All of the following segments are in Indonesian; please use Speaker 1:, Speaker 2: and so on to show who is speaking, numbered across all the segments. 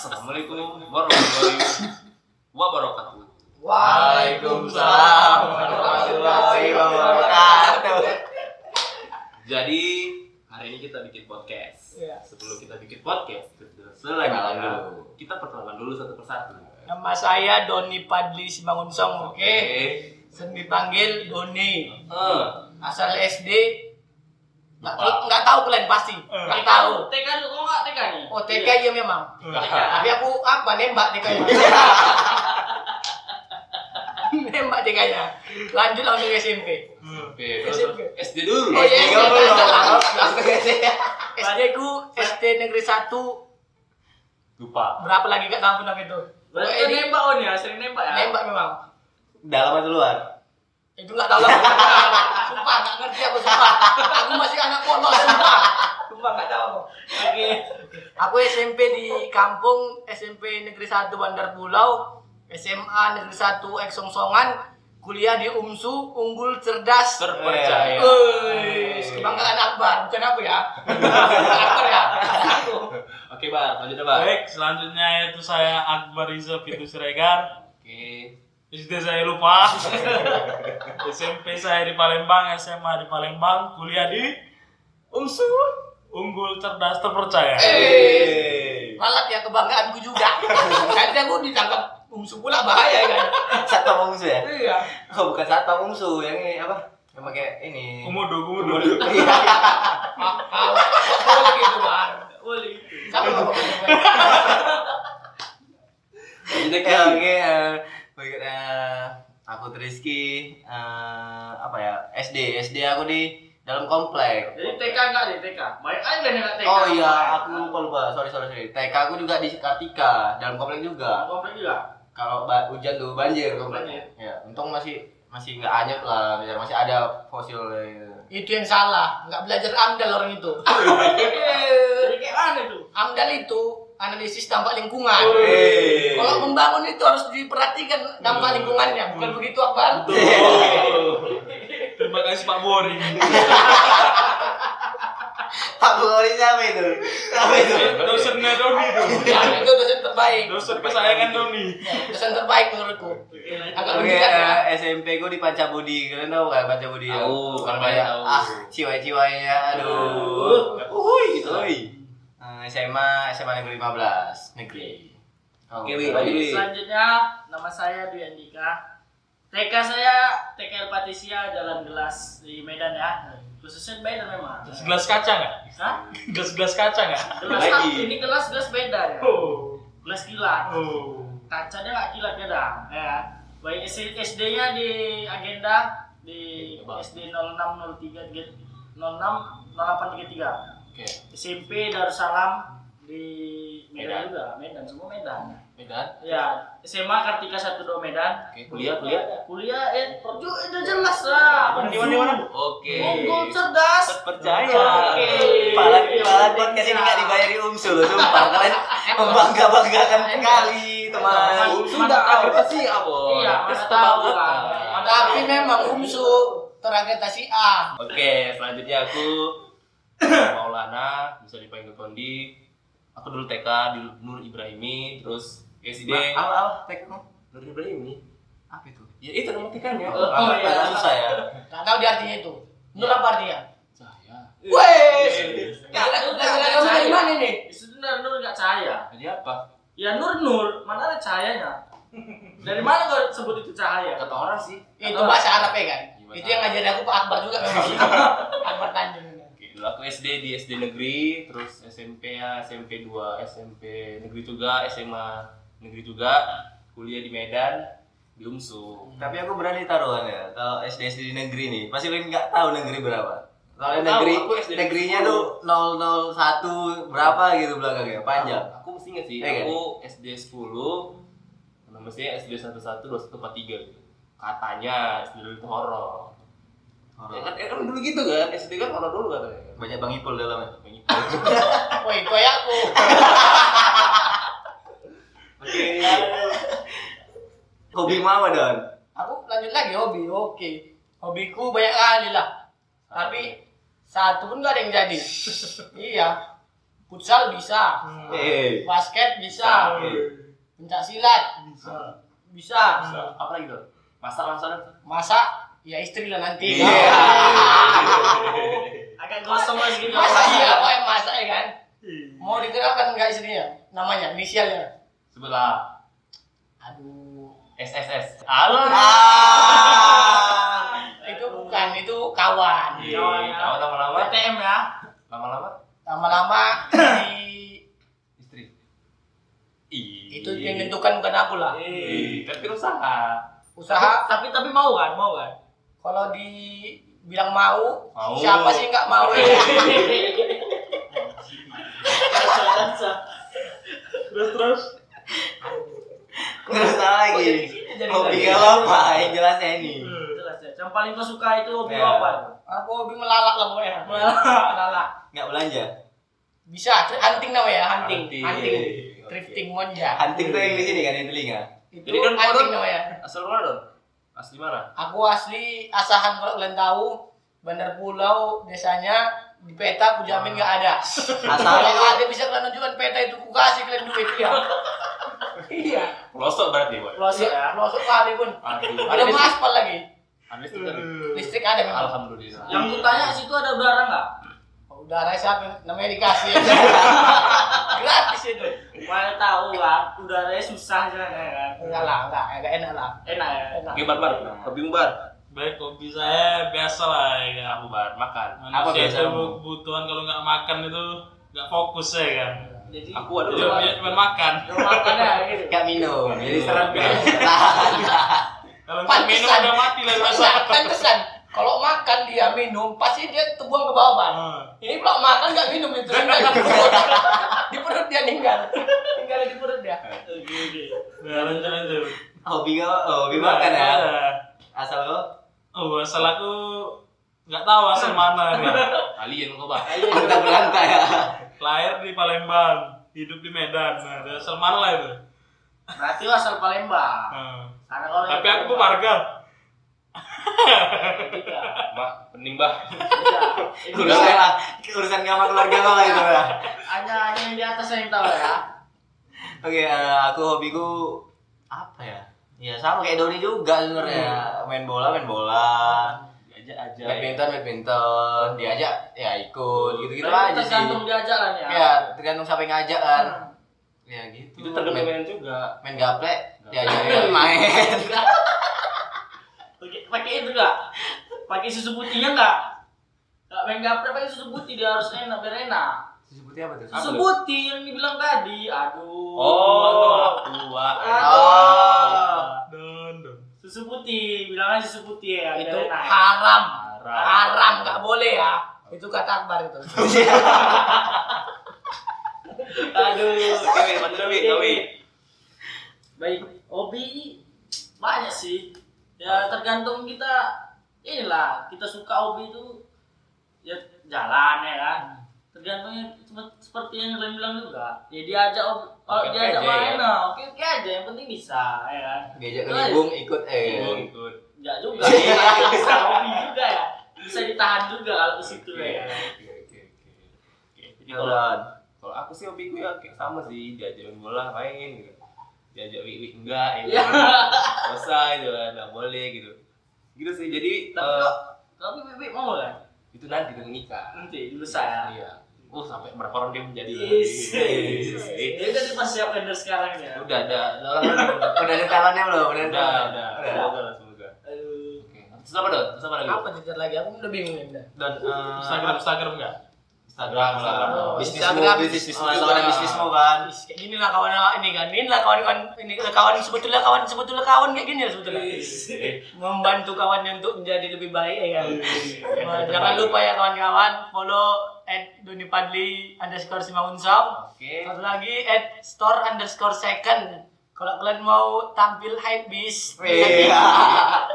Speaker 1: Assalamualaikum warahmatullahi wabarakatuh.
Speaker 2: Waalaikumsalam warahmatullahi wabarakatuh.
Speaker 1: Jadi hari ini kita bikin podcast.
Speaker 2: Iya.
Speaker 1: Sebelum kita bikin podcast,
Speaker 2: Kenalan dulu.
Speaker 1: kita perkenalan dulu satu persatu.
Speaker 2: Nama saya Doni Padli Simangunsong, oke?
Speaker 1: Oke.
Speaker 2: Sering dipanggil Doni.
Speaker 1: Eh,
Speaker 2: Asal SD. Nggak, nggak tahu kalian pasti. Nggak tahu.
Speaker 3: TK dulu kok nggak TK nih?
Speaker 2: Oh TK iya memang. Tapi aku apa nembak TK nya. nembak TK nya. Lanjut langsung SMP.
Speaker 1: Oke, terus
Speaker 2: SMP.
Speaker 1: SD dulu.
Speaker 2: Oh iya, SD. Langsung SD ku SD negeri 1
Speaker 1: Lupa.
Speaker 2: berapa lagi gak tahu nama itu.
Speaker 3: Berarti
Speaker 2: di-
Speaker 3: nembak on ya, sering nembak ya?
Speaker 2: nembak memang.
Speaker 4: Dalam atau luar?
Speaker 2: Itu nggak tahu lah. Sumpah nggak ngerti aku sumpah. Aku masih anak polos sumpah. Sumpah nggak tahu. aku.
Speaker 3: Oke.
Speaker 2: Aku SMP di kampung SMP Negeri 1 Bandar Pulau, SMA Negeri 1 Eksongsongan, kuliah di UMSU Unggul Cerdas.
Speaker 1: Terpercaya.
Speaker 2: Wih, kebanggaan Akbar, bukan aku ya. Akbar ya. Aku.
Speaker 1: Oke, Bar, lanjut Bar.
Speaker 5: Baik, selanjutnya itu saya Akbar Riza Fitu Siregar.
Speaker 1: Oke.
Speaker 5: SD saya lupa. SMP saya di Palembang, SMA di Palembang, kuliah di UMSU Unggul Cerdas Terpercaya.
Speaker 2: Eh, malat ya kebanggaanku juga. Nanti aku ditangkap UMSU pula bahaya kan.
Speaker 4: Satpam Umsu ya?
Speaker 2: Iya.
Speaker 4: Oh bukan Satpam Umsu, yang ini apa? Yang pakai ini.
Speaker 5: Komodo, komodo.
Speaker 4: Iya.
Speaker 2: Ah, Boleh gitu, Bang.
Speaker 3: Boleh.
Speaker 2: Siapa ngomong gitu?
Speaker 1: Lanjut
Speaker 4: Ya, eh, berikutnya aku Triski eh, apa ya? SD, SD aku di dalam komplek.
Speaker 3: Jadi TK enggak nih TK? Baik aja nih enggak TK.
Speaker 4: Oh iya, aku lupa lupa. Sorry sorry sorry. TK aku juga di Kartika, dalam komplek juga.
Speaker 3: Komplek juga.
Speaker 4: Kalau ba- hujan tuh banjir komplek.
Speaker 3: Banjir.
Speaker 4: Ya, untung masih masih nggak anyep lah, biar masih ada fosil. gitu.
Speaker 2: Itu yang salah, nggak belajar AMDAL orang itu.
Speaker 3: Jadi kayak mana tuh?
Speaker 2: AMDAL itu analisis dampak lingkungan.
Speaker 4: Hey.
Speaker 2: Kalau membangun itu harus diperhatikan dampak lingkungannya, bukan begitu Akbar?
Speaker 5: Terima kasih Pak Boring.
Speaker 4: Pak Bori siapa itu? Siapa itu?
Speaker 5: Dosennya Doni tuh.
Speaker 2: Ya, itu dosen terbaik.
Speaker 5: Dosen kesayangan Doni.
Speaker 2: Dosen terbaik menurutku. Agak
Speaker 4: Oke,
Speaker 2: lebih ya.
Speaker 4: eh, SMP gue di Pancabudi. Kalian tahu nggak Pancabudi? ya?
Speaker 1: Tahu,
Speaker 4: Kalau
Speaker 1: tahu.
Speaker 4: banyak ah ciwai-ciwainya, aduh.
Speaker 1: Uhuy gitu.
Speaker 4: Oi. Eh, SMA SMA negeri 15 negeri.
Speaker 1: Oke, lanjut, Wi.
Speaker 3: Selanjutnya nama saya Dwi Andika. TK saya TK El Patisia Jalan Gelas di Medan ya. Khususnya Medan memang.
Speaker 5: Gelas kaca nggak?
Speaker 3: Hah?
Speaker 5: Gelas-gelas kaca nggak?
Speaker 3: Gelas
Speaker 4: Lagi.
Speaker 3: Ini gelas gelas beda ya.
Speaker 5: Oh.
Speaker 3: Gelas kilat.
Speaker 5: Oh.
Speaker 3: Kacanya nggak kilat beda. Ya. Baik SD-nya di agenda di SD 0603 06 0833.
Speaker 1: Oke.
Speaker 3: SMP Darussalam di Medan juga, Medan semua Medan.
Speaker 1: Medan.
Speaker 3: Ya, SMA Kartika 12 Medan.
Speaker 1: Oke, kuliah kuliah.
Speaker 3: Kuliah eh ju- udah jelas lah.
Speaker 5: Di mana mana?
Speaker 1: Oke.
Speaker 3: Unggul cerdas.
Speaker 4: Percaya.
Speaker 3: Oke.
Speaker 4: Pala pala podcast ini nggak dibayari UMSU loh, sumpah. Kalian membangga banggakan sekali, teman.
Speaker 1: Sudah apa sih, Abo?
Speaker 3: Iya, mana
Speaker 1: tahu.
Speaker 2: Tapi memang UMSU terakreditasi A.
Speaker 1: Oke, selanjutnya aku Maulana, bisa dipanggil Kondi. Aku dulu TK di Nur Ibrahimi, terus SD
Speaker 4: Apa apa tekmu?
Speaker 1: Nur Ibrahimi.
Speaker 4: Apa itu?
Speaker 1: Ya itu nama TK-nya.
Speaker 3: Oh,
Speaker 4: Apa
Speaker 3: iya.
Speaker 4: susah ya?
Speaker 2: Nggak tahu di artinya itu. Nur apa artinya?
Speaker 1: Cahaya.
Speaker 2: Wes.
Speaker 3: Nggak,
Speaker 2: Belajar
Speaker 3: nggak
Speaker 2: agama dari mana nih?
Speaker 3: Itu benar Nur nggak cahaya.
Speaker 1: Jadi apa?
Speaker 3: Ya Nur Nur, mana ada cahayanya? Dari mana kau sebut itu cahaya?
Speaker 1: Kata orang sih.
Speaker 2: Itu bahasa Arab ya kan?
Speaker 1: Iya,
Speaker 2: Itu yang ngajarin aku Pak Akbar juga. Akbar Tanjung.
Speaker 1: Dulu aku SD di SD negeri, terus SMP ya, SMP 2, SMP negeri juga, SMA negeri juga, kuliah di Medan, di UMSU.
Speaker 4: Tapi aku berani taruhan ya, kalau SD SD di negeri nih, pasti kalian nggak tahu negeri berapa. Kalau negeri,
Speaker 1: aku SD
Speaker 4: negerinya
Speaker 1: 10.
Speaker 4: tuh 001 berapa gitu belakangnya, panjang.
Speaker 1: Aku mesti ingat sih,
Speaker 4: Iya kan?
Speaker 1: aku SD 10, nama mestinya SD 11, 21, 21, 43 gitu. Katanya SD dulu itu horor. Ya kan, ya kan dulu gitu kan, SD kan horor dulu katanya.
Speaker 4: Banyak bang Ipul dalamnya.
Speaker 1: Bang Ipul.
Speaker 2: Woi, kayak aku.
Speaker 4: Oke. Hobi apa Don?
Speaker 2: Aku lanjut lagi hobi. Oke. Hobiku banyak kali lah. Tapi satu pun gak ada yang jadi. iya. futsal bisa,
Speaker 4: Eh.
Speaker 2: basket bisa, pencak silat bisa, bisa,
Speaker 1: Apa lagi tuh? Masak masak
Speaker 2: masak ya istri lah nanti.
Speaker 4: Iya.
Speaker 3: Gosong lagi gitu.
Speaker 2: Masa iya kok yang masak ya kan? Mau dikenalkan nggak istrinya? Namanya, inisialnya.
Speaker 1: Sebelah
Speaker 2: Aduh,
Speaker 1: SSS. Halo.
Speaker 4: Ah.
Speaker 2: itu bukan, itu kawan.
Speaker 3: Kawan ya.
Speaker 1: Kamu lama-lama?
Speaker 3: PTM ya.
Speaker 1: Lama-lama
Speaker 2: Lama-lama di
Speaker 1: istri.
Speaker 2: Itu yang tentukan bukan aku lah.
Speaker 1: Ih, kan usaha.
Speaker 2: Usaha
Speaker 3: Tapi tapi mau kan, mau kan.
Speaker 2: kalau dibilang mau,
Speaker 1: Mau.
Speaker 2: siapa sih nggak mau ya?
Speaker 5: Terus terus.
Speaker 4: Terus lagi?
Speaker 2: Jadi
Speaker 4: Hobi kau apa? Yang jelasnya ini.
Speaker 3: Jelas ya. Yang paling kau suka itu hobi
Speaker 4: Ya.
Speaker 3: apa?
Speaker 2: Aku hobi melalak lah pokoknya. Melalak.
Speaker 4: Nggak belanja.
Speaker 2: Bisa, hunting namanya, hunting.
Speaker 1: Hunting.
Speaker 2: Hunting.
Speaker 1: Oke.
Speaker 2: Drifting monja.
Speaker 4: Hunting tuh yang di sini kan, yang telinga.
Speaker 2: Itu
Speaker 1: Jadi kan
Speaker 2: hunting namanya.
Speaker 1: Asal mana dong? Asli mana?
Speaker 2: Aku asli asahan kalau kalian tahu, Bandar Pulau desanya di peta aku jamin nggak ada.
Speaker 4: Asal
Speaker 2: Kalau ada bisa kalian tunjukkan peta itu ku kasih kalian duit ya. iya.
Speaker 1: Pelosok berarti, Boy.
Speaker 3: Pelosok ya.
Speaker 2: Pelosok kali pun. Ada maspal lagi.
Speaker 1: Ada listrik?
Speaker 2: Listrik ada memang.
Speaker 1: Alhamdulillah.
Speaker 3: Yang ku tanya situ ada udara nggak?
Speaker 2: Udara siapa namanya dikasih. Gratis itu.
Speaker 3: Mana tahu kan, udaranya susah aja kan.
Speaker 2: Enggak lah, enggak, enggak enak lah.
Speaker 3: Enak ya.
Speaker 2: Enak.
Speaker 1: Oke, bar. Hobimu bar.
Speaker 5: Baik hobi saya biasa lah ya.
Speaker 1: Aku bar makan.
Speaker 4: Apa biasa
Speaker 5: kebutuhan kalau nggak makan itu nggak fokus ya kan.
Speaker 3: Jadi
Speaker 1: Aku ada
Speaker 5: Jadi dia cuma makan.
Speaker 3: makannya gitu.
Speaker 4: nggak minum. Jadi
Speaker 1: Minum.
Speaker 4: serem kan.
Speaker 5: Kalau minum udah mati lah rasa.
Speaker 2: pantesan. Kalau makan dia minum, pasti dia terbuang ke bawah, Bang.
Speaker 5: Ah.
Speaker 2: Ini kalau makan nggak minum itu sudah di perut. di perut dia meninggal. Tinggal di perut dia.
Speaker 3: Oke oke.
Speaker 5: Nah, lanjut lanjut.
Speaker 4: Hobi kau, oh, hobi makan ya.
Speaker 5: Ada.
Speaker 4: Asal kau?
Speaker 5: Oh, asal aku nggak tahu asal mana nih.
Speaker 1: Alien kau, Bang.
Speaker 4: Kita berantai ya.
Speaker 5: Lahir di Palembang, hidup di Medan. Nah, dari asal mana lah itu?
Speaker 3: Berarti asal Palembang.
Speaker 5: Nah.
Speaker 3: Karena kalau
Speaker 5: Tapi aku warga.
Speaker 3: Tidak.
Speaker 1: Mak, pening, Bah.
Speaker 3: Tidak. Itu
Speaker 4: Urusan lah, urusan sama keluarga kau lah itu ya.
Speaker 3: hanya hanya yang di atas yang tahu ya.
Speaker 4: Oke, eh, aku hobiku apa ya? Ya sama kayak Doni juga sebenarnya. Main bola, main bola.
Speaker 1: Diajak aja.
Speaker 4: Badminton, badminton. Diajak ya ikut gitu-gitu aja sih.
Speaker 3: tergantung diajak lah nih ya.
Speaker 4: Ya, tergantung siapa yang ngajak kan. Ya gitu.
Speaker 1: Itu tergantung
Speaker 4: main,
Speaker 1: main juga.
Speaker 4: main gaplek,
Speaker 1: Gaplek.
Speaker 4: diajakin main.
Speaker 3: Pakai itu enggak? Pakai susu putihnya enggak? Enggak main gaplek pakai susu putih dia harus enak biar enak.
Speaker 4: Susu putih apa tuh?
Speaker 3: Susu putih yang dibilang tadi. Aduh.
Speaker 1: Oh, tua.
Speaker 4: Oh.
Speaker 5: Don, don.
Speaker 3: Susu putih, bilang aja susu putih ya.
Speaker 2: Itu
Speaker 3: enak.
Speaker 2: haram.
Speaker 1: Haram.
Speaker 2: Haram, nggak boleh ya. Itu kata Akbar itu.
Speaker 3: Aduh.
Speaker 1: Oke, Wi.
Speaker 3: Baik, hobi banyak sih. Ya tergantung kita inilah kita suka hobi itu ya jalan ya kan. Tergantungnya sepe- seperti yang kalian bilang juga. Ya diajak hobi, kalau
Speaker 1: Oke-oke
Speaker 3: diajak
Speaker 1: aja,
Speaker 3: main
Speaker 1: ya.
Speaker 3: nah, oke oke aja yang penting bisa ya kan.
Speaker 4: Diajak ke libung ikut eh.
Speaker 1: Ikut, ikut.
Speaker 3: Enggak juga. ya, bisa hobi juga ya. Bisa ditahan juga kalau ke situ ya.
Speaker 1: oke, oke, oke. Oke, Jadi kalau
Speaker 4: Jalan.
Speaker 1: kalau aku sih hobi gue ya kayak sama sih diajak main bola main gitu diajak wik enggak ya
Speaker 3: Ya.
Speaker 1: selesai gitu kan nggak boleh gitu gitu sih jadi
Speaker 3: Tapi
Speaker 1: eh,
Speaker 3: tapi Bibi mau kan?
Speaker 1: itu nanti dengan nikah
Speaker 3: Nanti dulu saya.
Speaker 1: iya oh sampai berapa orang dia menjadi
Speaker 3: Yes.
Speaker 1: Yes.
Speaker 3: Ini kan dipersiapkan dari sekarang ya.
Speaker 1: udah ada
Speaker 4: Udah ada talonnya belum? Udah ada
Speaker 1: udah
Speaker 4: talonnya?
Speaker 1: udah
Speaker 4: Udah.
Speaker 1: semoga lah semoga
Speaker 3: Aduh.
Speaker 1: terus apa dong terus apa lagi
Speaker 2: Apa cerita lagi? Aku udah bingung ya. udah.
Speaker 4: Dan eh,
Speaker 5: Instagram, Instagram nggak?
Speaker 1: Instagram
Speaker 2: Oh,
Speaker 4: bisnismu,
Speaker 2: Instagram.
Speaker 4: bisnismu,
Speaker 1: Bisnis
Speaker 4: soalnya
Speaker 1: juga.
Speaker 4: bisnismu kan.
Speaker 2: Kayak gini lah kawan ini kan. Ini lah kawan-kawan ini kawan sebetulnya kawan sebetulnya kawan kayak gini lah sebetulnya. Membantu kawannya untuk menjadi lebih baik ya kan. Jangan lupa ya kawan-kawan follow at Doni Padli underscore Simaunsau.
Speaker 1: oke
Speaker 2: Satu lagi at store underscore second. Kalau kalian mau tampil hype bis
Speaker 4: Iya.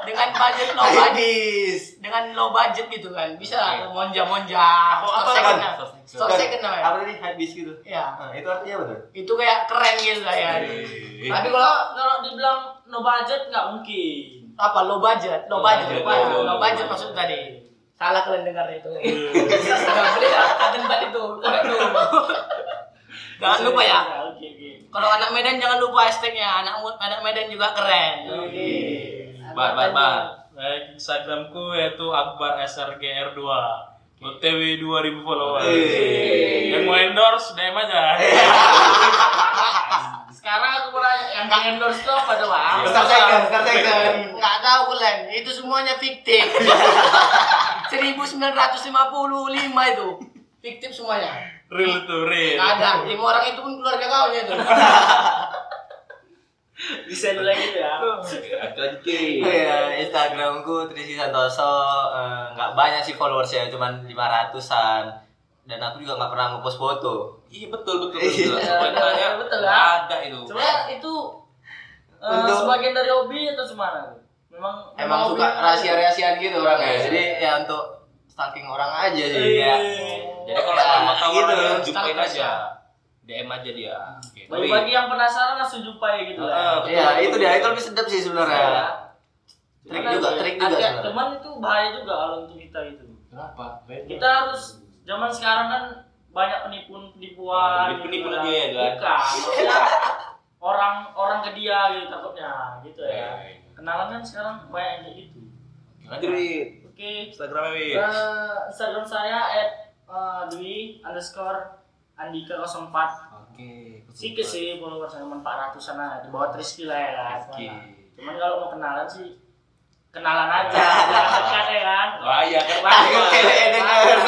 Speaker 2: dengan budget low budget, dengan low budget gitu kan, bisa lah monja monja.
Speaker 1: Apa-
Speaker 2: Store
Speaker 1: apa
Speaker 2: second,
Speaker 1: kan?
Speaker 2: store second namanya.
Speaker 4: Apa tadi? Habis gitu.
Speaker 2: Ya,
Speaker 4: Nah, itu artinya apa tuh?
Speaker 2: itu kayak keren gitu lah ya.
Speaker 1: Eh,
Speaker 3: Tapi kalau kalau dibilang no budget nggak mungkin.
Speaker 2: Apa low budget, low
Speaker 1: Low
Speaker 2: budget,
Speaker 1: budget,
Speaker 2: low,
Speaker 1: low-
Speaker 2: low,
Speaker 1: low
Speaker 2: budget
Speaker 1: budget.
Speaker 2: maksud tadi. Salah kalian dengar itu. Nggak boleh lah, agen bat itu. Tuh. Jangan lupa ya.
Speaker 3: Oke oke.
Speaker 2: Kalau anak Medan jangan lupa hashtagnya. Anak anak Medan juga keren.
Speaker 3: Oke.
Speaker 1: Bar, bar, bar.
Speaker 5: Baik, Instagramku yaitu Akbar SRGR2. OTW 2000 followers.
Speaker 4: Wih.
Speaker 5: Yang mau endorse DM aja.
Speaker 3: Sekarang aku mau nanya yang di endorse itu apa tuh bang?
Speaker 4: Star second, star second.
Speaker 2: Nggak tahu kalian, itu semuanya fiktif. 1955 itu. Fiktif semuanya.
Speaker 5: Real tuh, real.
Speaker 2: Ada. Lima orang itu pun keluarga kau itu.
Speaker 3: Bisa dulu gitu ya.
Speaker 4: Iya, Instagramku Trisi Santoso eh, nggak banyak sih followersnya, cuman 500-an. Dan aku juga nggak pernah ngepost foto.
Speaker 1: Iya betul betul
Speaker 4: Iya.
Speaker 1: betul. Sebenarnya
Speaker 3: Betul,
Speaker 1: nggak
Speaker 3: ya.
Speaker 1: ada itu.
Speaker 3: Sebenarnya itu
Speaker 4: Untuk-
Speaker 3: sebagian dari hobi atau semana? Memang
Speaker 4: Emang suka rahasia-rahasiaan gitu orangnya.
Speaker 1: Iya.
Speaker 4: Jadi ya untuk stalking orang aja sih. Ya.
Speaker 1: Jadi kalau
Speaker 4: Ya,
Speaker 1: mau tahu
Speaker 4: gitu.
Speaker 1: jumpain aja. DM aja dia. Oke.
Speaker 3: Bagi, bagi yang penasaran langsung jumpai gitu
Speaker 1: Ah,
Speaker 3: lah.
Speaker 1: betul.
Speaker 4: Iya, itu dia. Itu lebih sedap sih sebenarnya.
Speaker 3: Iya.
Speaker 4: Trik
Speaker 3: Karena
Speaker 4: juga, trik juga
Speaker 3: ada-
Speaker 4: sebenarnya.
Speaker 3: Cuman itu bahaya juga kalau untuk kita itu.
Speaker 1: Kenapa?
Speaker 3: Kita harus zaman sekarang kan banyak penipuan penipuan.
Speaker 1: Oh, penipu
Speaker 3: gitu
Speaker 1: lagi ya, kan?
Speaker 3: Bukan. Maksudnya orang orang ke dia gitu takutnya gitu ya.
Speaker 1: Eh,
Speaker 3: Kenalan kan sekarang banyak yang kayak gitu.
Speaker 1: Lanjut Wid.
Speaker 3: Oke.
Speaker 1: Instagramnya.
Speaker 3: Eh, Instagram saya at eh, Dwi underscore Andika 04
Speaker 1: Oke.
Speaker 3: Sedikit sih follower saya cuma 400 sana di bawah Triski lah ya.
Speaker 1: Oke.
Speaker 3: Cuman kalau mau kenalan sih kenalan aja, jangan dekat ya kan.
Speaker 1: Bahaya kan?
Speaker 3: Bahaya.
Speaker 4: Denger.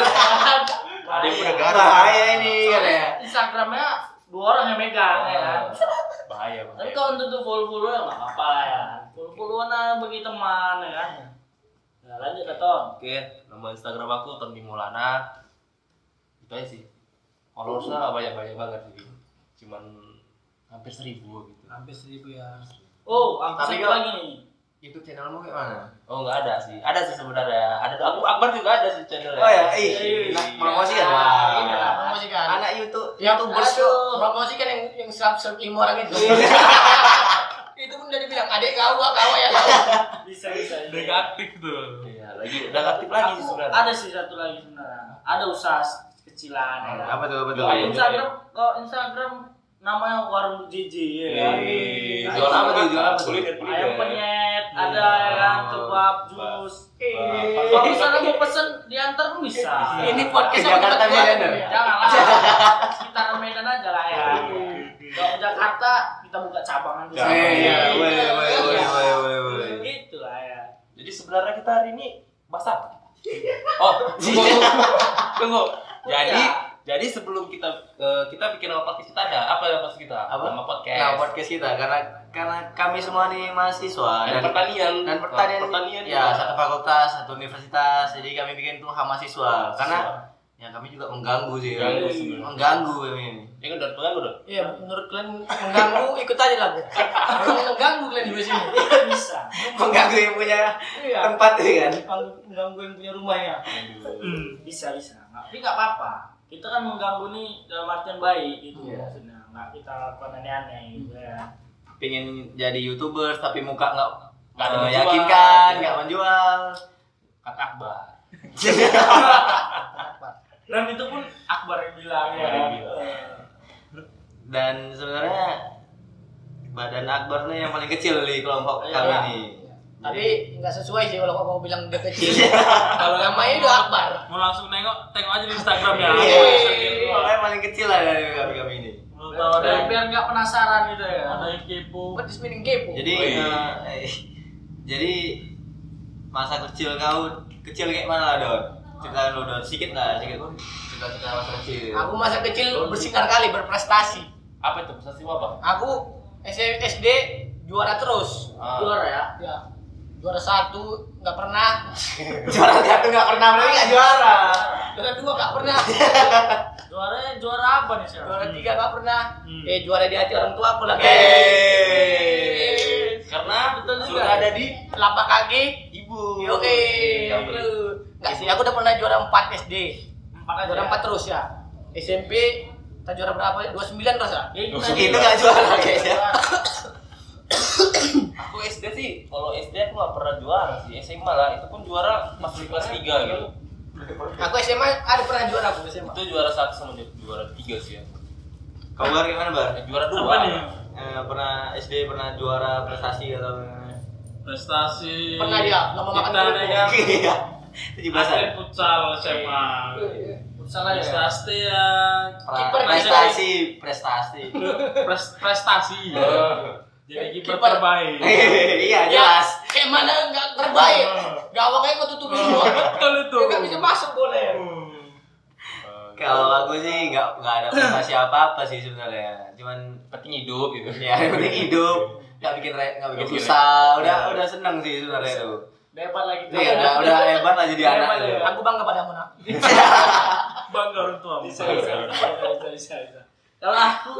Speaker 1: Ada yang
Speaker 3: Bahaya.
Speaker 1: udah
Speaker 4: Bahaya ini kan ya.
Speaker 3: Instagramnya dua orang yang megang ya kan.
Speaker 1: Bahaya
Speaker 3: Tapi kalau untuk follow follow ya nggak apa lah ya. Follow followan aja bagi teman ya kan. Nah, lanjut ke Ton.
Speaker 1: Oke, nama Instagram aku Tony Maulana. Itu aja sih. Followersnya nggak banyak-banyak banget sih. Cuman hampir seribu gitu.
Speaker 2: Hampir seribu ya.
Speaker 3: Oh, aku
Speaker 4: Tapi
Speaker 3: satu
Speaker 4: kok-
Speaker 3: lagi nih.
Speaker 4: Itu channelmu kayak mana?
Speaker 1: Oh nggak ada sih. Ada sih sebenarnya. Ada aku Akbar juga ada sih channelnya.
Speaker 4: Oh ya, ih,
Speaker 3: Iya.
Speaker 4: nah, promosi kan?
Speaker 2: Promosi kan.
Speaker 4: Anak YouTube,
Speaker 2: Yang
Speaker 4: YouTubers
Speaker 2: ada
Speaker 4: kok.
Speaker 2: promosi kan yang yang serap lima orang itu. itu pun udah dibilang adik kau, kau ya kau.
Speaker 3: Bisa bisa.
Speaker 5: Udah aktif tuh.
Speaker 1: Iya, lagi udah aktif lagi sebenarnya.
Speaker 3: ada sih satu lagi sebenarnya. Ada usaha kecilan ya. kan?
Speaker 4: Apa tuh, apa tuh?
Speaker 3: Instagram kalau Instagram namanya warung JJ ya kan.
Speaker 1: Eh,
Speaker 3: Nah,
Speaker 1: jual
Speaker 3: itu
Speaker 1: apa tuh? Jual apa?
Speaker 5: Kuliner.
Speaker 3: Ayam penyet, ada ya kan, kebab, jus.
Speaker 1: Eh.
Speaker 3: Kalau misalnya mau pesen diantar pun bisa.
Speaker 2: Ini podcast
Speaker 4: Jakarta Medan,
Speaker 2: gua.
Speaker 4: ya?
Speaker 3: Jangan lah, sekitaran Medan aja lah ya. Kalau Jakarta kita buka cabangan di sana.
Speaker 1: Eh,
Speaker 4: Iya,
Speaker 3: Iya,
Speaker 4: boleh,
Speaker 3: iya.
Speaker 4: boleh, boleh, boleh, boleh.
Speaker 3: Gitu lah ya.
Speaker 1: Jadi sebenarnya kita hari ini bahas apa? Oh, tunggu, tunggu. Jadi,
Speaker 3: Iya.
Speaker 1: jadi sebelum kita eh, kita bikin nama podcast kita ada apa nama podcast kita?
Speaker 4: Apa?
Speaker 1: Nama podcast.
Speaker 4: Nah, podcast kita karena karena kami semua nih mahasiswa
Speaker 1: dan pertanian.
Speaker 4: dan pertanian,
Speaker 1: pertanian
Speaker 4: ya
Speaker 1: juga.
Speaker 4: satu fakultas satu universitas jadi kami bikin tuh mahasiswa karena ya kami juga mengganggu sih
Speaker 1: Mengganggu
Speaker 4: ya. mengganggu kami ini
Speaker 1: Ya kan udah pengganggu udah.
Speaker 2: Iya, menurut kalian mengganggu ikut aja lah. Kalau mengganggu kalian di sini.
Speaker 3: Bisa.
Speaker 4: mengganggu yang punya
Speaker 2: Iya.
Speaker 4: tempat ya kan
Speaker 2: Mengganggu yang punya rumahnya.
Speaker 3: bisa bisa nggak tapi nggak apa-apa kita kan mengganggu nih dalam artian baik gitu
Speaker 4: Iya.
Speaker 3: maksudnya nggak kita lakukan aneh-aneh gitu ya
Speaker 4: pengen jadi youtubers tapi muka nggak
Speaker 1: Nggak
Speaker 4: meyakinkan nggak menjual
Speaker 1: Kak Akbar.
Speaker 3: dan itu pun Akbar yang bilang ya
Speaker 1: bilang.
Speaker 4: dan sebenarnya badan Akbar nih yang paling kecil di kelompok
Speaker 3: Iya.
Speaker 4: kami ini
Speaker 2: Tapi nggak sesuai sih kalau kau bilang dia kecil. kalau namanya udah Akbar.
Speaker 5: Mau langsung nengok, tengok aja di Instagram ya.
Speaker 4: Iya,
Speaker 5: Iya.
Speaker 4: makanya paling kecil lah dari kami kami ini
Speaker 5: Mau tahu ada
Speaker 3: biar,
Speaker 5: yang
Speaker 3: biar nggak penasaran gitu ya
Speaker 5: ada yang kepo.
Speaker 2: Buat dismining kepo.
Speaker 4: jadi
Speaker 1: Oh, iya.
Speaker 4: eh, jadi masa kecil kau kecil kayak mana lah Don cerita lu Don sedikit lah sedikit cerita cerita masa kecil
Speaker 2: Aku masa kecil bersinar kali berprestasi.
Speaker 1: Apa itu? Prestasi apa?
Speaker 2: Aku SD juara terus.
Speaker 1: Ah.
Speaker 3: juara ya
Speaker 2: Ya, juara satu nggak pernah,
Speaker 4: juara satu nggak pernah berarti nggak juara
Speaker 2: juara dua nggak pernah,
Speaker 3: juara juara apa nih sih
Speaker 2: juara tiga nggak pernah.
Speaker 5: Hmm.
Speaker 2: Eh juara di hati orang tua aku lagi.
Speaker 4: Eh.
Speaker 1: Karena
Speaker 3: Betul juga.
Speaker 1: sudah ada di
Speaker 2: Telapak kaki.
Speaker 4: ibu
Speaker 2: Yo eh, nggak sih, aku udah pernah juara 4 SD.
Speaker 3: empat aja
Speaker 2: Juara 4 terus ya. SMP kita juara berapa? 29 terus ya?
Speaker 3: Ya, itu
Speaker 1: Oh,
Speaker 3: tadi.
Speaker 4: itu nggak juara kayaknya
Speaker 1: aku SD sih, kalau SD aku nggak pernah juara sih. SMA lah, itu pun juara masih kelas 3 gitu.
Speaker 2: Aku SMA ada pernah juara aku SMA.
Speaker 1: Itu juara satu sama ju- juara tiga sih ya.
Speaker 4: Kau Bar gimana Bar?
Speaker 1: Eh, juara dua
Speaker 5: Apa nih?
Speaker 4: Eh, pernah SD pernah juara prestasi atau
Speaker 5: Prestasi.
Speaker 2: Pernah dia nggak mau makan kerupuk.
Speaker 4: Iya. Tujuh belasan.
Speaker 5: atlet futsal SMA.
Speaker 3: Futsal aja.
Speaker 5: Prestasi ya.
Speaker 2: Kiper
Speaker 4: Prestasi, prestasi.
Speaker 5: Pres- prestasi. Jadi kiper terbaik.
Speaker 4: Iya
Speaker 2: Ya,
Speaker 4: jelas.
Speaker 2: kayak mana nggak terbaik. Gawangnya kau tutup semua.
Speaker 5: Betul itu.
Speaker 2: Dia nggak bisa masuk boleh.
Speaker 4: Kalau aku sih nggak nggak ada prestasi apa apa sih sebenarnya. Cuman
Speaker 1: penting hidup gitu
Speaker 4: ya penting hidup nggak bikin Nggak bikin susah. Udah udah seneng sih sebenarnya itu.
Speaker 3: Hebat lagi.
Speaker 4: Iya udah udah hebat lah jadi anak.
Speaker 3: Ya.
Speaker 2: Aku bangga padamu nak.
Speaker 5: Bangga orang tua.
Speaker 3: Bisa, bisa, bisa, bisa. Kalau aku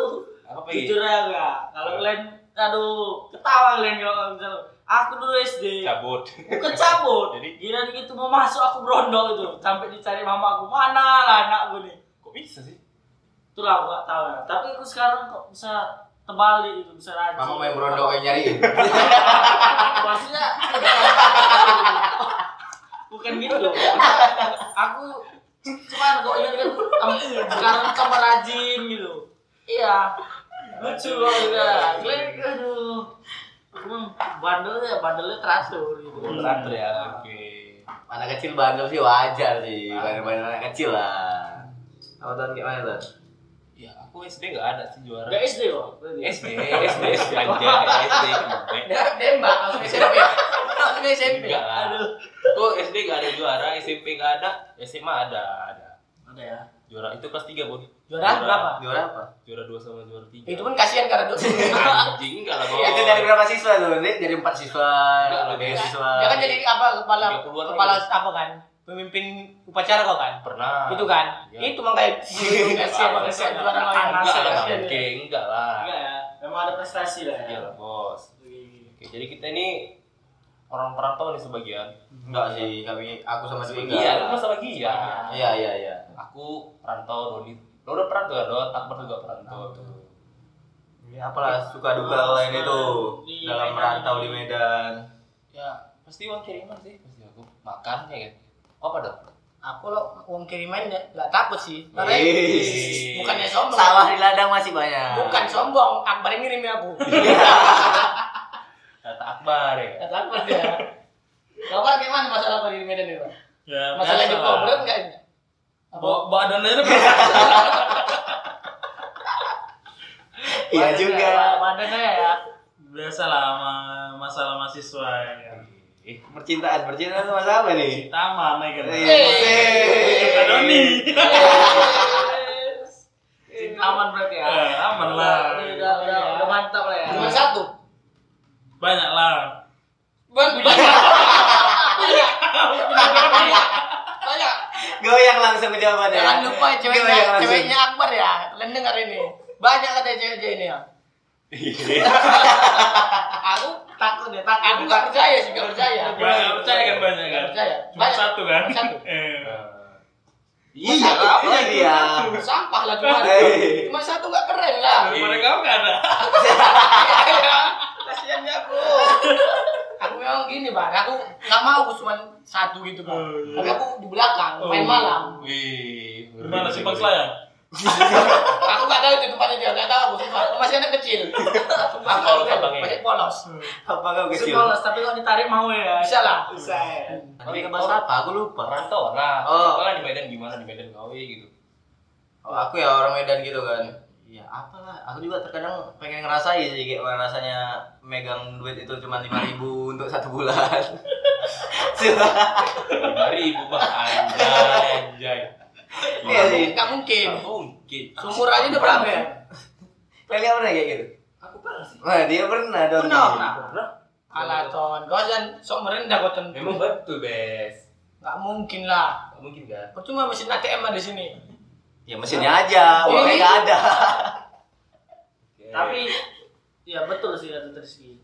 Speaker 1: apa
Speaker 3: jujur ya enggak. Kalau kalian aduh ketawa kalian kalau misalnya aku dulu SD
Speaker 1: cabut
Speaker 3: bukan cabut
Speaker 1: Jadi-
Speaker 3: gila gitu mau masuk aku berondong itu sampai dicari mama aku mana lah anakku nih
Speaker 1: kok bisa sih
Speaker 3: itulah aku gak tahu ya tapi aku sekarang kok bisa terbalik itu bisa rajin.
Speaker 4: Mama main berondong kayak nyariin.
Speaker 3: maksudnya bukan gitu aku cuman kok ingat kan sekarang tambah rajin gitu. Iya. Lucu kok juga kalian aduh. Aku mah bandelnya bandelnya teratur gitu.
Speaker 1: Teratur ya oke.
Speaker 4: Anak kecil bandel sih wajar sih. Bandel-bandel anak kecil lah. Apa tuh gimana tuh?
Speaker 1: Ya aku SD nggak ada sih juara
Speaker 3: Gak SD berarti.
Speaker 1: SD SD SD aja SD
Speaker 2: Dia nembak langsung SMP. Langsung SMP.
Speaker 1: enggak lah
Speaker 3: aduh
Speaker 1: kok SD nggak ada juara SMP nggak ada SMA ada ada
Speaker 3: ada ya
Speaker 1: juara itu kelas 3 bon
Speaker 2: Juara berapa?
Speaker 4: Juara apa?
Speaker 1: juara dua sama juara tiga
Speaker 2: Itu pun kasihan karena dosa.
Speaker 1: anjing enggak lah Bon.
Speaker 4: Itu dari berapa siswa tuh? Ini dari empat siswa,
Speaker 1: Enggak,
Speaker 4: dari
Speaker 1: enggak.
Speaker 4: siswa.
Speaker 2: Dia kan jadi apa kepala
Speaker 1: 30-an
Speaker 2: kepala apa kan? Pemimpin upacara kau kan?
Speaker 1: pernah
Speaker 2: Itu kan?
Speaker 1: Iya.
Speaker 2: Itu makanya
Speaker 3: Apa,
Speaker 2: kasihan
Speaker 3: kasihan.
Speaker 2: juara.
Speaker 3: Panas.
Speaker 1: enggak lah
Speaker 3: Kasihan ya.
Speaker 1: oke enggak lah
Speaker 3: enggak ya memang ada prestasi lah
Speaker 1: iya
Speaker 3: ya
Speaker 1: lah bos oke jadi kita ini orang perantau nih sebagian
Speaker 4: Enggak sih, kami aku sama Dwi enggak.
Speaker 1: iya lu sama Gia
Speaker 4: Iya, iya, iya.
Speaker 1: aku perantau Doni lo udah perantau ya Dot Akbar juga perantau tuh
Speaker 4: Ya apalah suka duka lain itu dalam merantau di Medan.
Speaker 1: ya pasti uang kiriman sih pasti aku makan ya kan apa dong
Speaker 2: Aku lo uang kiriman nggak nggak takut sih. Karena
Speaker 4: Ih.
Speaker 2: bukannya sombong.
Speaker 4: Sawah di ladang masih banyak.
Speaker 2: Bukan sombong, Akbar yang ngirimin aku.
Speaker 1: kata Akbar ya
Speaker 2: Kata Akbar dia. Kau kan gimana masalah apa di Medan itu? Pak?
Speaker 5: Ya,
Speaker 2: Masalah di
Speaker 5: lah.
Speaker 2: problem enggak ini? Apa?
Speaker 5: Bawa badan aja
Speaker 4: Iya juga.
Speaker 3: badannya ya
Speaker 5: biasa lah masalah mahasiswa ya.
Speaker 1: Eh
Speaker 4: Percintaan, percintaan itu masalah apa nih?
Speaker 5: Ya kan.
Speaker 4: Eh,
Speaker 5: Kata Doni.
Speaker 3: aman berarti ya
Speaker 5: Eh, aman lah.
Speaker 3: Udah, udah, udah, udah mantap lah ya
Speaker 2: Cuma satu.
Speaker 5: Banyak lah.
Speaker 2: Banyak. Banyak. Banyak.
Speaker 4: Goyang langsung ke jawabannya.
Speaker 2: Jangan lupa ceweknya, ceweknya Akbar ya. Kalian dengar ini. Banyak kata cewek-cewek ini ya. Aku takut ya, takut. Aku nggak percaya sih, nggak percaya.
Speaker 5: Banyak percaya kan banyak kan.
Speaker 2: Percaya.
Speaker 5: Cuma
Speaker 2: Banyak.
Speaker 5: satu kan.
Speaker 2: Satu.
Speaker 5: Eh.
Speaker 4: Iya, apa dia?
Speaker 2: Sampah lah cuma.
Speaker 4: Eh.
Speaker 2: Cuma satu nggak keren lah.
Speaker 5: Mereka nggak ada.
Speaker 2: Kasiannya aku. Aku memang gini, Bang. Aku nggak mau aku cuma satu gitu, Bang.
Speaker 5: Oh, iya.
Speaker 2: Tapi aku di belakang, main
Speaker 5: Oh.
Speaker 2: malam.
Speaker 1: wih
Speaker 5: Gimana sih Bang Selayang?
Speaker 2: Aku nggak tahu itu tempatnya dia, nggak tahu aku. Sumpah. Masih anak kecil. Sumpah, aku
Speaker 1: Polos
Speaker 2: masih- polos.
Speaker 4: Apa kau kecil?
Speaker 3: Sekolah, tapi kalau ditarik mau ya
Speaker 2: Bisa lah.
Speaker 3: bisa ya
Speaker 4: Tapi ke bahasa apa? Aku lupa.
Speaker 1: perantau lah
Speaker 4: Oh.
Speaker 1: oh. di Medan gimana di Medan kau gitu
Speaker 4: Oh, aku ya orang Medan gitu kan. Ya apalah, aku juga terkadang pengen ngerasain sih kayak rasanya megang duit itu cuma lima ribu untuk satu bulan.
Speaker 1: lima ribu bang anjay anjay
Speaker 4: Iya sih.
Speaker 2: Nggak mungkin.
Speaker 1: Nggak mungkin
Speaker 2: Sumur aja udah berapa ya?
Speaker 4: Kalian pernah kayak gitu?
Speaker 1: aku pernah sih
Speaker 4: Wah dia pernah dong.
Speaker 2: Pernah.
Speaker 1: pernah
Speaker 2: Alah, Ton. Kau jangan sok merendah kau tentu.
Speaker 1: memang betul bes
Speaker 2: Nggak mungkin lah.
Speaker 1: Nggak mungkin kan
Speaker 2: Percuma mesin ATM ada di sini.
Speaker 4: Ya mesinnya aja, uangnya nggak ada.
Speaker 3: tapi ya betul sih kata Rizky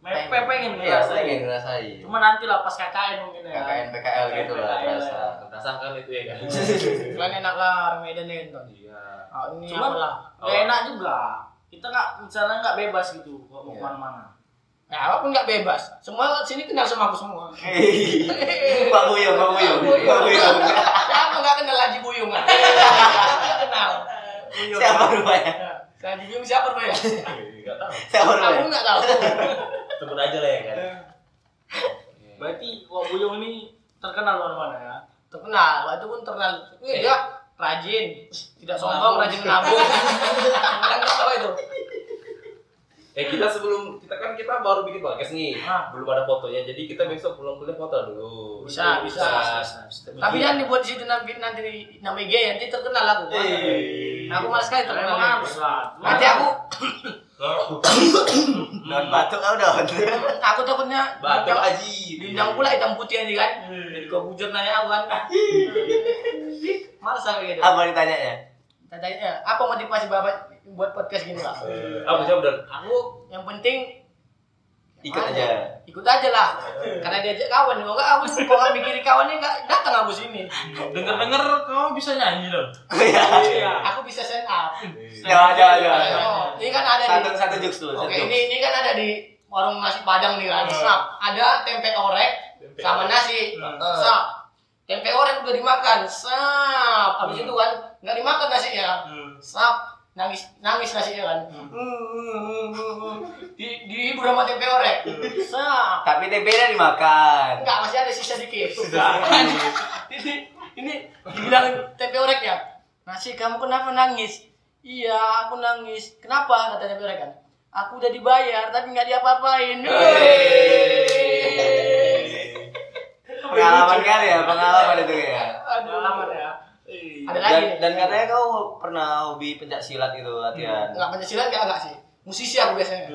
Speaker 3: Me- pe- pengen
Speaker 4: Iya,
Speaker 3: ngerasain
Speaker 4: pengen ngerasain.
Speaker 3: cuma nanti lah pas KKN mungkin ya
Speaker 4: KKN PKL gitu lah terasa.
Speaker 3: ya.
Speaker 1: rasakan itu ya kan
Speaker 2: Kalian enak lah orang Medan ya, Ton.
Speaker 1: iya
Speaker 2: Oh, ini apa lah?
Speaker 3: Gak enak juga kita nggak misalnya nggak bebas gitu kalau mau
Speaker 4: Iya.
Speaker 3: ke mana-mana
Speaker 2: Ya, apa pun nggak bebas. Semua sini kenal sama aku semua.
Speaker 4: Pak Buyung, Pak Buyung, Pak Buyung.
Speaker 2: Siapa nggak kenal Haji Buyung? Kenal.
Speaker 4: Siapa rupanya?
Speaker 2: Saya bingung siapa Bro ya?
Speaker 1: Enggak tahu.
Speaker 4: Siapa
Speaker 2: Aku
Speaker 4: namanya?
Speaker 2: nggak tahu.
Speaker 1: Sebut aja lah ya kan.
Speaker 3: Berarti Wak Buyung ini terkenal mana-mana ya.
Speaker 2: Terkenal, waktu pun terkenal. Wih, dia rajin, tidak sombong, rajin. Kan nggak tahu itu.
Speaker 1: Eh kita sebelum kita kan kita baru bikin podcast nih,
Speaker 3: Ah.
Speaker 1: belum ada fotonya. Jadi kita besok pulang kuliah foto dulu.
Speaker 2: Bisa, bisa. Tapi jangan dibuat di situ nanti nanti nama IG nanti terkenal aku.
Speaker 4: Eh.
Speaker 2: Aku malas sekali terkenal. Nanti aku
Speaker 4: Don batuk kau don.
Speaker 2: aku takutnya
Speaker 1: Batuk Aji.
Speaker 2: diundang pula hitam putih nanti kan. Jadi kau bujur nanya aku kan. Malas aku gitu.
Speaker 4: Apa ditanyanya?
Speaker 2: Tanya apa motivasi Bapak buat podcast gini, Pak?
Speaker 1: Eh, Apa jawab dan
Speaker 2: Aku yang penting
Speaker 4: Ikut aja.
Speaker 2: Ikut aja lah. Karena diajak kawan, enggak aku kalau nggak mikirin kawannya enggak datang aku sini.
Speaker 5: Dengar-dengar kamu bisa nyanyi dong.
Speaker 3: Iya.
Speaker 2: Aku bisa stand up.
Speaker 4: Coba coba.
Speaker 2: Oh, ini kan ada
Speaker 4: Satu
Speaker 2: di
Speaker 4: satu jokes dulu.
Speaker 2: Oke, ini ini kan ada di warung nasi Padang nih kan. Snap. Ada tempe orek sama nasi. Snap. Tempe orek udah dimakan. Snap. Habis itu kan nggak dimakan nasinya. Snap. Nangis nangis nasinya kan. Di dihibur sama tempe orek.
Speaker 4: Tapi tempenya dimakan.
Speaker 2: Enggak, masih ada sisa dikit. Kan? ini ini dibilang tempe oreknya. Nasi kamu kenapa nangis? Iya, aku nangis. Kenapa? Kata tempe orek kan. Aku udah dibayar tapi nggak diapa-apain.
Speaker 4: Pengalaman kali ya, pengalaman itu ya.
Speaker 2: Aduh.
Speaker 3: Pengalaman ya.
Speaker 2: Ada lagi
Speaker 4: Dan, dan katanya kau pernah hobi pencak silat gitu latihan.
Speaker 2: Enggak Pancasila enggak enggak sih. Musisi aku biasanya.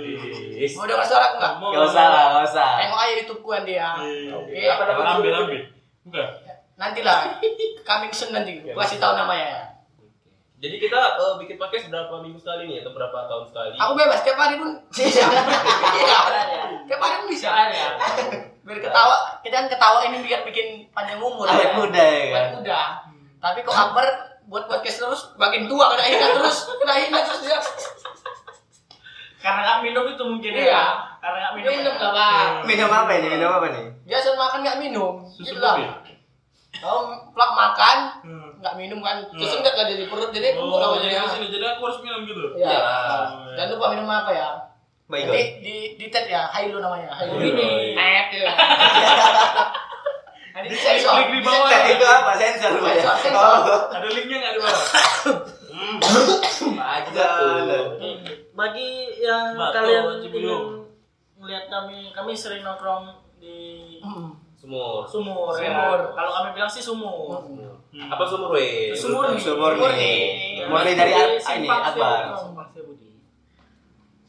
Speaker 2: Mau dengar suara aku enggak?
Speaker 4: Gak usah lah, gak usah.
Speaker 2: Tengok aja YouTube-ku kan dia. Oke.
Speaker 1: Apa nama
Speaker 5: Ambil ambil. Enggak.
Speaker 2: Nanti lah. Coming soon nanti. Gua kasih tahu namanya.
Speaker 1: Jadi kita eh, bikin podcast berapa minggu sekali nih atau berapa tahun sekali?
Speaker 2: Aku bebas tiap hari pun bisa. Iya. Tiap hari pun bisa.
Speaker 3: ya.
Speaker 2: biar ketawa kita kan ketawa ini biar bikin panjang umur
Speaker 4: Awet muda ya kan?
Speaker 2: Awet muda tapi kok Akbar buat podcast terus makin tua kena ingat terus kena ingat terus dia
Speaker 3: Karena nggak minum itu mungkin
Speaker 2: Iya.
Speaker 3: ya. Karena nggak minum.
Speaker 2: minum
Speaker 3: ya.
Speaker 2: lah pak
Speaker 4: Minum apa ini? Minum apa nih?
Speaker 2: biasa makan nggak minum
Speaker 5: Susu
Speaker 2: gitu lah kalau plak makan
Speaker 5: Hmm.
Speaker 2: nggak minum kan terus enggak nggak jadi perut jadi
Speaker 5: Oh,
Speaker 2: apa
Speaker 5: jadi
Speaker 2: jadi
Speaker 5: sini jadi aku harus minum gitu.
Speaker 2: ya
Speaker 5: Oh,
Speaker 2: jangan lupa minum apa ya
Speaker 4: Baik
Speaker 2: nanti di di tet ya Hilo namanya Hilo
Speaker 3: Ini.
Speaker 2: tet ya nanti di sensor
Speaker 5: bawah.
Speaker 4: Itu apa? Sensor Pak, ya? Oh.
Speaker 5: Ada linknya nggak di bawah?
Speaker 3: Bagi yang kalian ingin melihat kami, kami sering nongkrong di.
Speaker 1: Sumur.
Speaker 3: sumur. ya.
Speaker 2: Sumur.
Speaker 3: Kalau kami bilang sih sumur.
Speaker 1: Apa sumur we?
Speaker 3: Sumur nih.
Speaker 4: Sumur
Speaker 2: Sumur
Speaker 4: nih. dari Ar- ini Akbar.
Speaker 3: Simpang.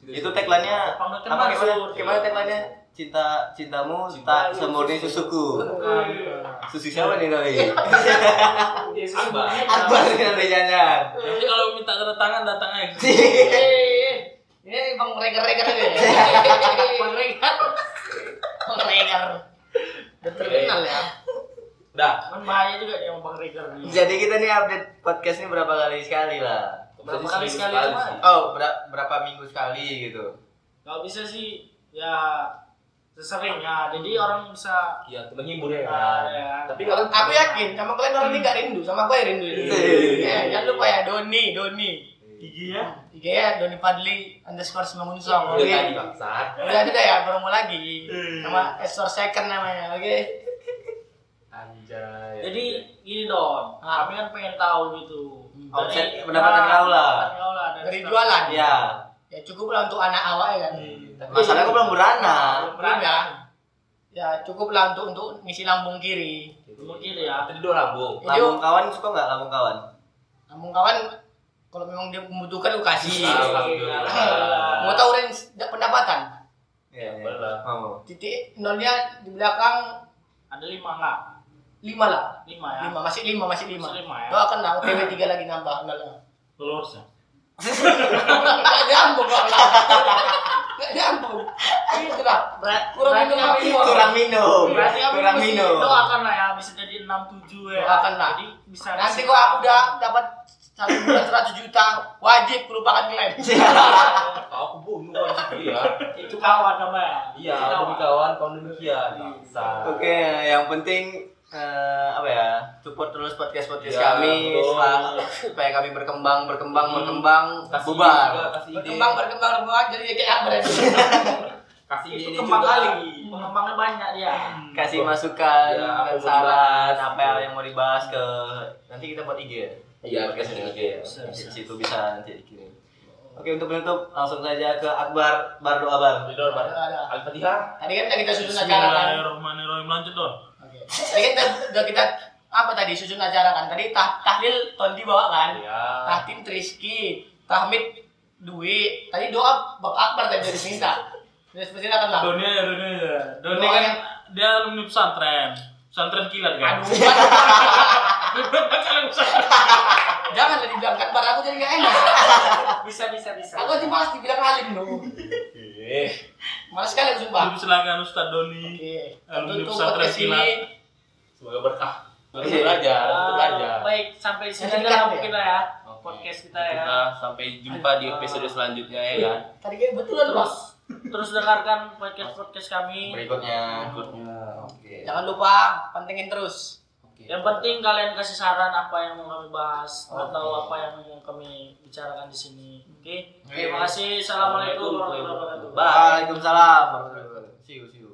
Speaker 4: Itu tagline-nya
Speaker 3: Panggilan
Speaker 4: apa gimana? Gimana tagline-nya? Cinta cintamu tak semurni susuku. Susu siapa nih tapi?
Speaker 1: Akbar.
Speaker 4: Akbar nih nanti jangan.
Speaker 5: Nanti kalau minta tanda tangan datang aja.
Speaker 2: Eh, ini bang reger-reger ini. bang reger. Bang reger. Udah terkenal ya.
Speaker 1: Dah.
Speaker 3: Kan bahaya juga nih sama Bang Regar nih.
Speaker 4: Jadi kita nih update podcast ini berapa kali sekali lah?
Speaker 3: Berapa
Speaker 1: Jadi
Speaker 3: kali sekali
Speaker 1: sekali.
Speaker 4: Oh, ber- berapa minggu sekali gitu?
Speaker 3: Kalau bisa sih ya seseringnya. Jadi orang bisa
Speaker 1: Iya, untuk menghibur ya.
Speaker 3: Ah, ya.
Speaker 1: Tapi kalau
Speaker 2: Aku yakin sama kalian orang ini gak rindu, sama gue rindu. Ya, jangan lupa ya Doni, Doni.
Speaker 5: Gigi ya.
Speaker 2: Tiga ya Doni Padli underscore Semangunsong. Oke.
Speaker 1: bangsat.
Speaker 2: Udah ada dah ya promo lagi. Sama Estor Second namanya. Oke.
Speaker 1: Anjay.
Speaker 3: Jadi gini Don,
Speaker 2: Ah.
Speaker 3: kami kan pengen tahu gitu.
Speaker 4: Omset pendapatan kau lah.
Speaker 3: pendapatan kau lah
Speaker 2: Dari jualan.
Speaker 4: Iya.
Speaker 2: Ya cukup lah untuk anak awak ya kan. Tapi
Speaker 4: Masalahnya aku belum beranak.
Speaker 2: belum ya. Ya cukup lah untuk untuk ngisi lambung kiri.
Speaker 3: Mungkin ya.
Speaker 1: Tadi dua lambung.
Speaker 2: Jadi
Speaker 4: Lambung kawan suka nggak lambung kawan?
Speaker 2: lambung kawan kalau memang dia membutuhkan aku kasih.
Speaker 1: Alhamdulillah.
Speaker 2: Mau tahu range pendapatan?
Speaker 4: Iya.
Speaker 1: Boleh.
Speaker 4: Mau.
Speaker 2: Titik nolnya di belakang
Speaker 3: Ada lima nggak?
Speaker 2: Lima lah.
Speaker 3: Lima ya.
Speaker 2: Lima masih lima masih lima.
Speaker 3: Masih lima ya.
Speaker 2: Doakan lah OTW tiga lagi nambah nolnya.
Speaker 5: Followersnya.
Speaker 2: Nggak nyambung kalau lah. Nggak nyambung. Itu lah.
Speaker 3: Berat,
Speaker 2: Kurang minum.
Speaker 4: Kurang minum. Kurang minum.
Speaker 3: Doakan lah ya bisa jadi enam tujuh ya.
Speaker 2: Doakan lah.
Speaker 3: Jadi bisa.
Speaker 2: Nanti kok aku udah dapat satu bulan seratus juta wajib lupakan klaim.
Speaker 1: Aku bunuh kan ya.
Speaker 3: itu kawan namanya.
Speaker 1: Iya,
Speaker 3: Itu
Speaker 1: demi kawan, kawan demikian.
Speaker 4: Oke, yang penting eh, apa ya support terus podcast podcast
Speaker 1: Ya,
Speaker 4: kami
Speaker 1: betul.
Speaker 4: supaya, supaya kami berkembang berkembang
Speaker 1: Hmm.
Speaker 4: berkembang
Speaker 1: Kasih
Speaker 4: bubar
Speaker 1: juga, kasih ide.
Speaker 2: berkembang berkembang berkembang jadi kayak apa ya
Speaker 1: kasih
Speaker 3: itu
Speaker 1: ide
Speaker 3: kembang kali pengembangnya banyak ya
Speaker 4: kasih masukan
Speaker 1: Ya,
Speaker 4: dan
Speaker 1: apa
Speaker 4: saran apa
Speaker 1: gitu.
Speaker 4: yang mau dibahas ke nanti kita buat IG ya
Speaker 1: Iya,
Speaker 4: podcast ini
Speaker 1: IG.
Speaker 4: Ya. di situ bisa nanti dikirim oke untuk penutup langsung saja ke Akbar Bar doa bar
Speaker 2: ada.
Speaker 1: Al-Fatihah.
Speaker 2: tadi kan kita susun acara kan
Speaker 5: Bismillahirrahmanirrahim lanjut dong.
Speaker 2: Tadi kan kita, udah kita apa tadi susun acara kan? Tadi tah, tahlil Tondi bawa kan?
Speaker 1: Iya.
Speaker 2: tahtim Triski tahmid Dwi. Tadi doa Bapak Akbar tadi dari minta Terus persilakan lah
Speaker 5: Doni ya, Doni ya. Doni kan dia alumni pesantren. Pesantren kilat kan.
Speaker 2: aduh. Jangan lah dibilang kan bar aku jadi gak enak.
Speaker 3: Bisa bisa bisa.
Speaker 2: Aku nanti malas dibilang alim loh
Speaker 1: Eh,
Speaker 2: malas sekali sumpah
Speaker 5: Jadi silakan Ustaz Doni.
Speaker 2: Oke,
Speaker 5: Alumni
Speaker 2: untuk
Speaker 5: pesantren
Speaker 2: podcast ini
Speaker 5: kilat.
Speaker 1: semoga berkah. Terus belajar, terus
Speaker 3: Ah,
Speaker 1: belajar.
Speaker 3: baik sampai di sini lah
Speaker 2: dikat
Speaker 3: mungkin lah ya podcast kita ya
Speaker 1: Kita sampai jumpa di episode selanjutnya ya kan.
Speaker 2: tadi kayak betulan
Speaker 3: terus
Speaker 2: bos
Speaker 3: terus dengarkan podcast podcast kami
Speaker 4: berikutnya
Speaker 1: Berikutnya.
Speaker 4: oke
Speaker 2: jangan lupa pantengin terus
Speaker 1: Oke.
Speaker 3: yang penting kalian kasih saran apa yang mau kami bahas
Speaker 2: Oke.
Speaker 3: atau apa yang mau kami bicarakan di sini oke
Speaker 4: Oke.
Speaker 3: terima kasih assalamualaikum warahmatullahi wabarakatuh
Speaker 4: Waalaikumsalam see you, see you.